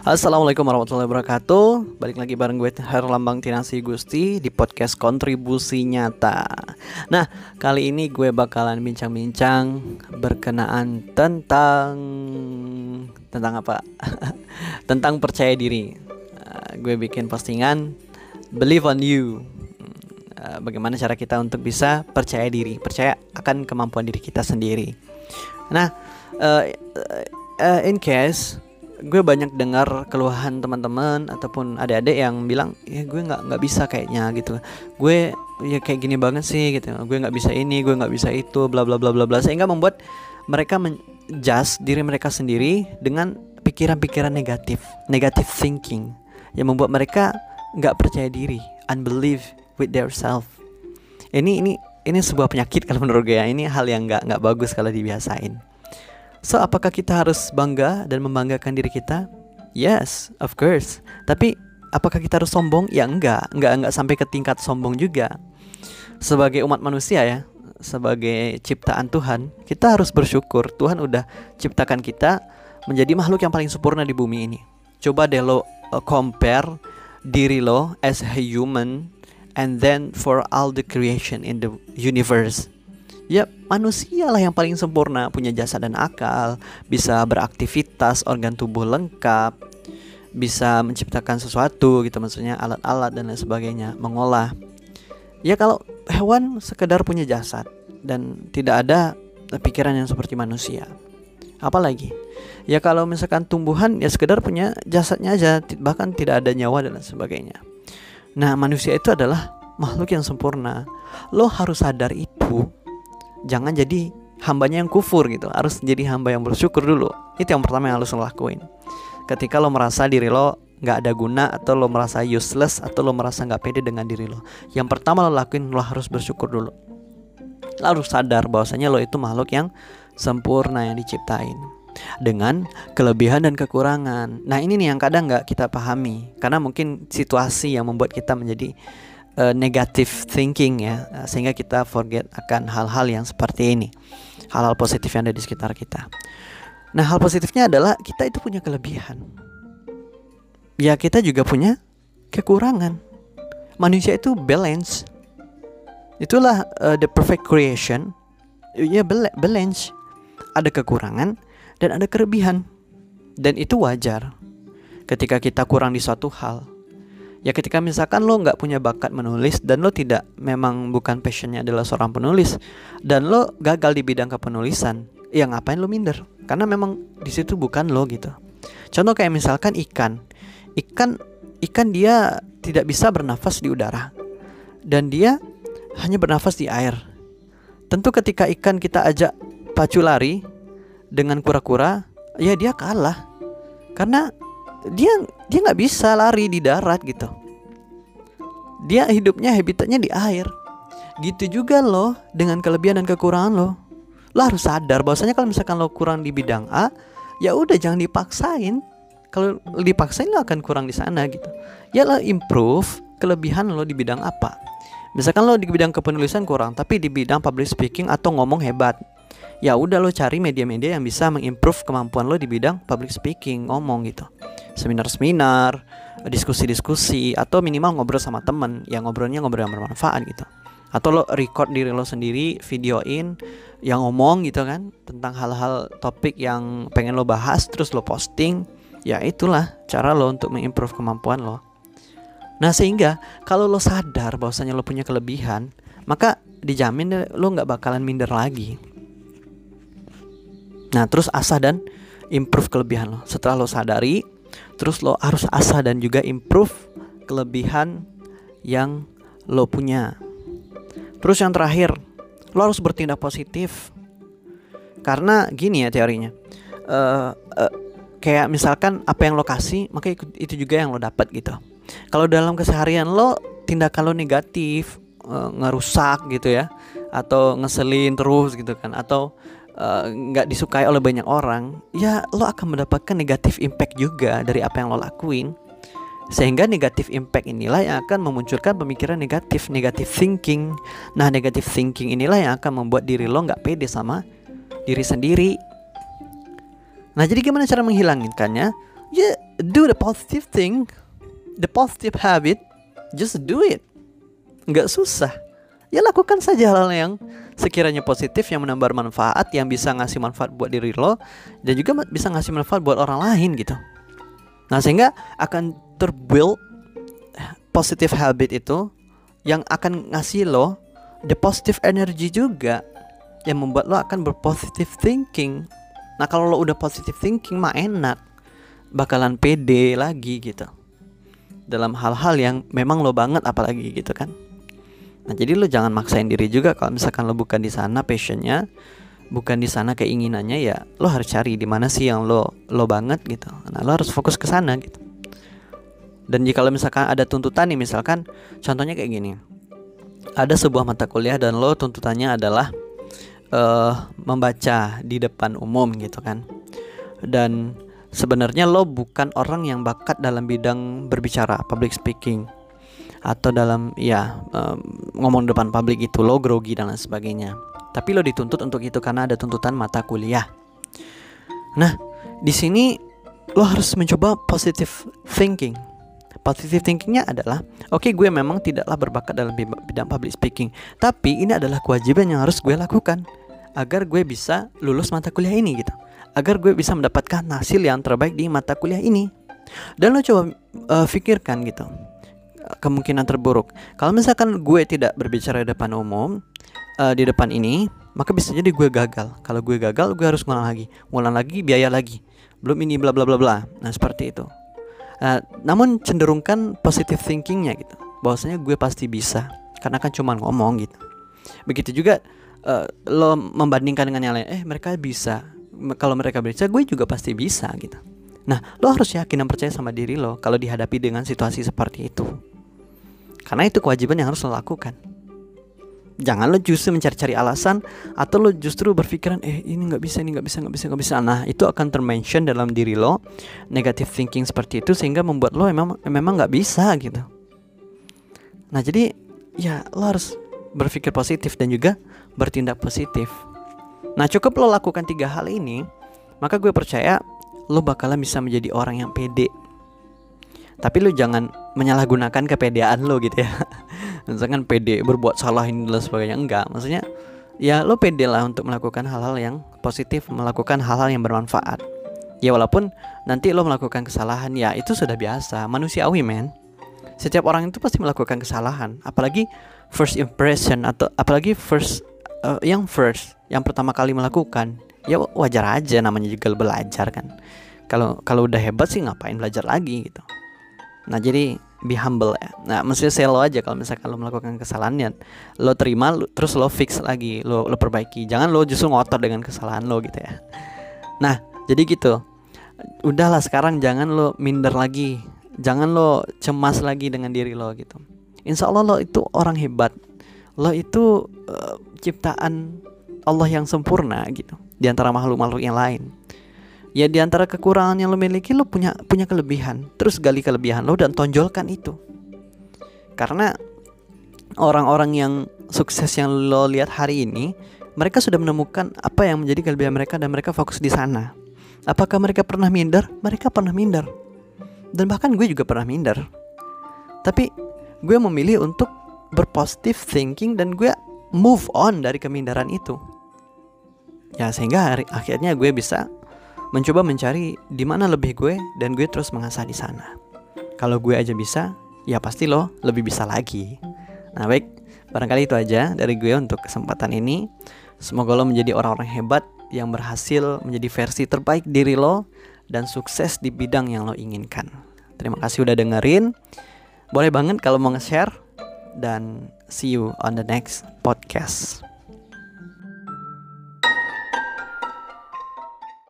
Assalamualaikum warahmatullahi wabarakatuh. Balik lagi bareng gue Herlambang Tinasi Gusti Di podcast Kontribusi Nyata. Nah kali ini gue bakalan bincang-bincang Berkenaan tentang Tentang apa? tentang percaya diri. Uh, Gue bikin postingan Believe on you. Uh, Bagaimana cara kita untuk bisa percaya diri Percaya akan kemampuan diri kita sendiri. Nah uh, uh, In case gue banyak dengar keluhan teman-teman ataupun adik-adik yang bilang ya gue nggak nggak bisa kayaknya gitu. Gue ya kayak gini banget sih gitu. Gue nggak bisa ini gue nggak bisa itu bla bla bla bla bla. Sehingga membuat mereka menjust diri mereka sendiri dengan pikiran-pikiran negatif negatif thinking yang membuat mereka nggak percaya diri unbelief with their self. Ini ini ini sebuah penyakit kalau menurut gue ya. Ini hal yang nggak nggak bagus kalau dibiasain So, apakah kita harus bangga dan membanggakan diri kita? Yes, of course. Tapi apakah kita harus sombong? Ya enggak, enggak enggak sampai ke tingkat sombong juga. Sebagai umat manusia ya, sebagai ciptaan Tuhan, kita harus bersyukur Tuhan udah ciptakan kita menjadi makhluk yang paling sempurna di bumi ini. Coba deh lo uh, compare diri lo as a human and then for all the creation in the universe ya manusia lah yang paling sempurna punya jasa dan akal bisa beraktivitas organ tubuh lengkap bisa menciptakan sesuatu gitu maksudnya alat-alat dan lain sebagainya mengolah. Ya kalau hewan sekedar punya jasad dan tidak ada pikiran yang seperti manusia. Apalagi? Ya kalau misalkan tumbuhan ya sekedar punya jasadnya aja bahkan tidak ada nyawa dan lain sebagainya. Nah manusia itu adalah makhluk yang sempurna. Lo harus sadar itu jangan jadi hambanya yang kufur gitu. Harus jadi hamba yang bersyukur dulu. Itu yang pertama yang harus lo lakuin. Ketika lo merasa diri lo nggak ada guna atau lo merasa useless atau lo merasa nggak pede dengan diri lo yang pertama lo lakuin lo harus bersyukur dulu. Lo harus sadar bahwasanya lo itu makhluk yang sempurna yang diciptain. Dengan kelebihan dan kekurangan. Nah ini nih yang kadang nggak kita pahami. Karena mungkin situasi yang membuat kita menjadi uh, negative thinking ya uh, sehingga kita forget akan hal-hal yang seperti ini hal-hal positif yang ada di sekitar kita. Nah hal positifnya adalah kita itu punya kelebihan. Ya kita juga punya kekurangan. Manusia itu balance. Itulah uh, the perfect creation. Ya balance. Ada kekurangan dan ada kelebihan. Dan itu wajar ketika kita kurang di suatu hal ya ketika misalkan lo nggak punya bakat menulis dan lo tidak memang bukan passionnya adalah seorang penulis dan lo gagal di bidang kepenulisan ya ngapain lo minder? Karena memang di situ bukan lo gitu. Contoh kayak misalkan ikan. Ikan ikan dia tidak bisa bernafas di udara dan dia hanya bernafas di air. Tentu ketika ikan kita ajak pacu lari dengan kura-kura ya dia kalah. Karena dia dia nggak bisa lari di darat gitu. Dia hidupnya habitatnya di air. Gitu juga loh dengan kelebihan dan kekurangan lo lo harus sadar bahwasanya kalau misalkan lo kurang di bidang A ya udah jangan dipaksain. Kalau dipaksain lo akan kurang di sana gitu. Ya lo improve kelebihan lo di bidang apa. Misalkan lo di bidang kepenulisan kurang tapi di bidang public speaking atau ngomong hebat ya udah lo cari media-media yang bisa mengimprove kemampuan lo di bidang public speaking ngomong gitu. Seminar-seminar diskusi-diskusi atau minimal ngobrol sama temen. Yang ngobrolnya ngobrol yang bermanfaat gitu. Atau lo record diri lo sendiri videoin yang ngomong gitu kan tentang hal-hal topik yang pengen lo bahas terus lo posting. Ya itulah cara lo untuk mengimprove kemampuan lo. Nah sehingga kalau lo sadar bahwasanya lo punya kelebihan maka dijamin lo nggak bakalan minder lagi nah terus asah dan improve kelebihan lo setelah lo sadari Terus lo harus asah dan juga improve kelebihan yang lo punya. Terus yang terakhir, lo harus bertindak positif. Karena gini ya teorinya. Uh, uh, kayak misalkan apa yang lo kasih, maka itu juga yang lo dapat gitu. Kalau dalam keseharian lo tindakan lo negatif, uh, ngerusak gitu ya, atau ngeselin terus gitu kan, atau nggak uh, disukai oleh banyak orang, ya lo akan mendapatkan negatif impact juga dari apa yang lo lakuin. Sehingga negatif impact inilah yang akan memunculkan pemikiran negatif, negatif thinking. Nah, negatif thinking inilah yang akan membuat diri lo nggak pede sama diri sendiri. Nah, jadi gimana cara menghilanginkannya? Ya do the positive thing, the positive habit, just do it. Nggak susah. Ya lakukan saja hal-hal yang sekiranya positif yang menambah manfaat, yang bisa ngasih manfaat buat diri lo dan juga bisa ngasih manfaat buat orang lain gitu. Nah, sehingga akan terbuild positive habit itu yang akan ngasih lo the positive energy juga yang membuat lo akan berpositive thinking. Nah, kalau lo udah positive thinking mah enak bakalan pede lagi gitu dalam hal-hal yang memang lo banget apalagi gitu kan nah jadi lo jangan maksain diri juga kalau misalkan lo bukan di sana passionnya bukan di sana keinginannya ya lo harus cari di mana sih yang lo lo banget gitu. Nah lo harus fokus ke sana gitu. Dan jika lo misalkan ada tuntutan nih misalkan contohnya kayak gini. Ada sebuah mata kuliah dan lo tuntutannya adalah uh, membaca di depan umum gitu kan. Dan sebenarnya lo bukan orang yang bakat dalam bidang berbicara public speaking atau dalam ya um, ngomong depan publik itu lo grogi dan lain sebagainya. Tapi lo dituntut untuk itu karena ada tuntutan mata kuliah. Nah di sini lo harus mencoba positive thinking. Positive thinkingnya adalah oke okay, gue memang tidaklah berbakat dalam bidang public speaking tapi ini adalah kewajiban yang harus gue lakukan agar gue bisa lulus mata kuliah ini gitu. Agar gue bisa mendapatkan hasil yang terbaik di mata kuliah ini. Dan lo coba uh, gitu kemungkinan terburuk. Kalau misalkan gue tidak berbicara di depan umum uh, di depan ini, maka bisa jadi gue gagal. Kalau gue gagal, gue harus ngulang lagi, ngulang lagi, biaya lagi. Belum ini bla bla bla bla. Nah seperti itu. Uh, namun cenderungkan positive thinkingnya gitu, bahwasanya gue pasti bisa, karena kan cuma ngomong gitu. Begitu juga uh, lo membandingkan dengan yang lain, eh mereka bisa, kalau mereka bisa gue juga pasti bisa gitu nah lo harus yakin dan percaya sama diri lo kalau dihadapi dengan situasi seperti itu karena itu kewajiban yang harus lo lakukan. Jangan lo justru mencari-cari alasan atau lo justru berpikiran eh ini nggak bisa ini nggak bisa nggak bisa nggak bisa. Nah itu akan termention dalam diri lo negative thinking seperti itu sehingga membuat lo memang memang nggak bisa gitu. Nah jadi ya lo harus berpikir positif dan juga bertindak positif. Nah cukup lo lakukan tiga hal ini Maka gue percaya lo bakalan bisa menjadi orang yang pede. Tapi lo jangan menyalahgunakan kepedean lo gitu ya. Misalkan pede berbuat salah ini dan sebagainya. Enggak maksudnya ya lo pede lah untuk melakukan hal-hal yang positif Melakukan hal-hal yang bermanfaat. Ya walaupun nanti lo melakukan kesalahan ya itu sudah biasa Manusiawi men. Setiap orang itu pasti melakukan kesalahan Apalagi first impression atau apalagi first uh, yang first yang pertama kali melakukan ya wajar aja namanya juga belajar kan. Kalau kalau udah hebat sih ngapain belajar lagi gitu nah jadi be humble ya. Nah maksudnya saya lo aja kalau misalkan lo melakukan kesalahan ya lo terima lo, terus lo fix lagi lo lo perbaiki. Jangan lo justru ngotot dengan kesalahan lo gitu ya. Nah jadi gitu. Udahlah sekarang jangan lo minder lagi. Jangan lo cemas lagi dengan diri lo gitu. Insya Allah lo itu orang hebat. Lo itu uh, ciptaan Allah yang sempurna gitu. Di antara makhluk-makhluk yang lain. Ya di antara kekurangan yang lo miliki lo punya punya kelebihan. Terus gali kelebihan lo dan tonjolkan itu. Karena orang-orang yang sukses yang lo lihat hari ini, mereka sudah menemukan apa yang menjadi kelebihan mereka dan mereka fokus di sana. Apakah mereka pernah minder? Mereka pernah minder. Dan bahkan gue juga pernah minder. Tapi gue memilih untuk berpositif thinking dan gue move on dari kemindaran itu ya sehingga hari, akhirnya gue bisa mencoba mencari di mana lebih gue dan gue terus mengasah di sana. Kalau gue aja bisa ya pasti lo lebih bisa lagi. Nah baik. Barangkali itu aja dari gue untuk kesempatan ini. Semoga lo menjadi orang-orang hebat yang berhasil menjadi versi terbaik diri lo dan sukses di bidang yang lo inginkan. Terima kasih udah dengerin. Boleh banget kalau mau nge-share. Dan see you on the next podcast.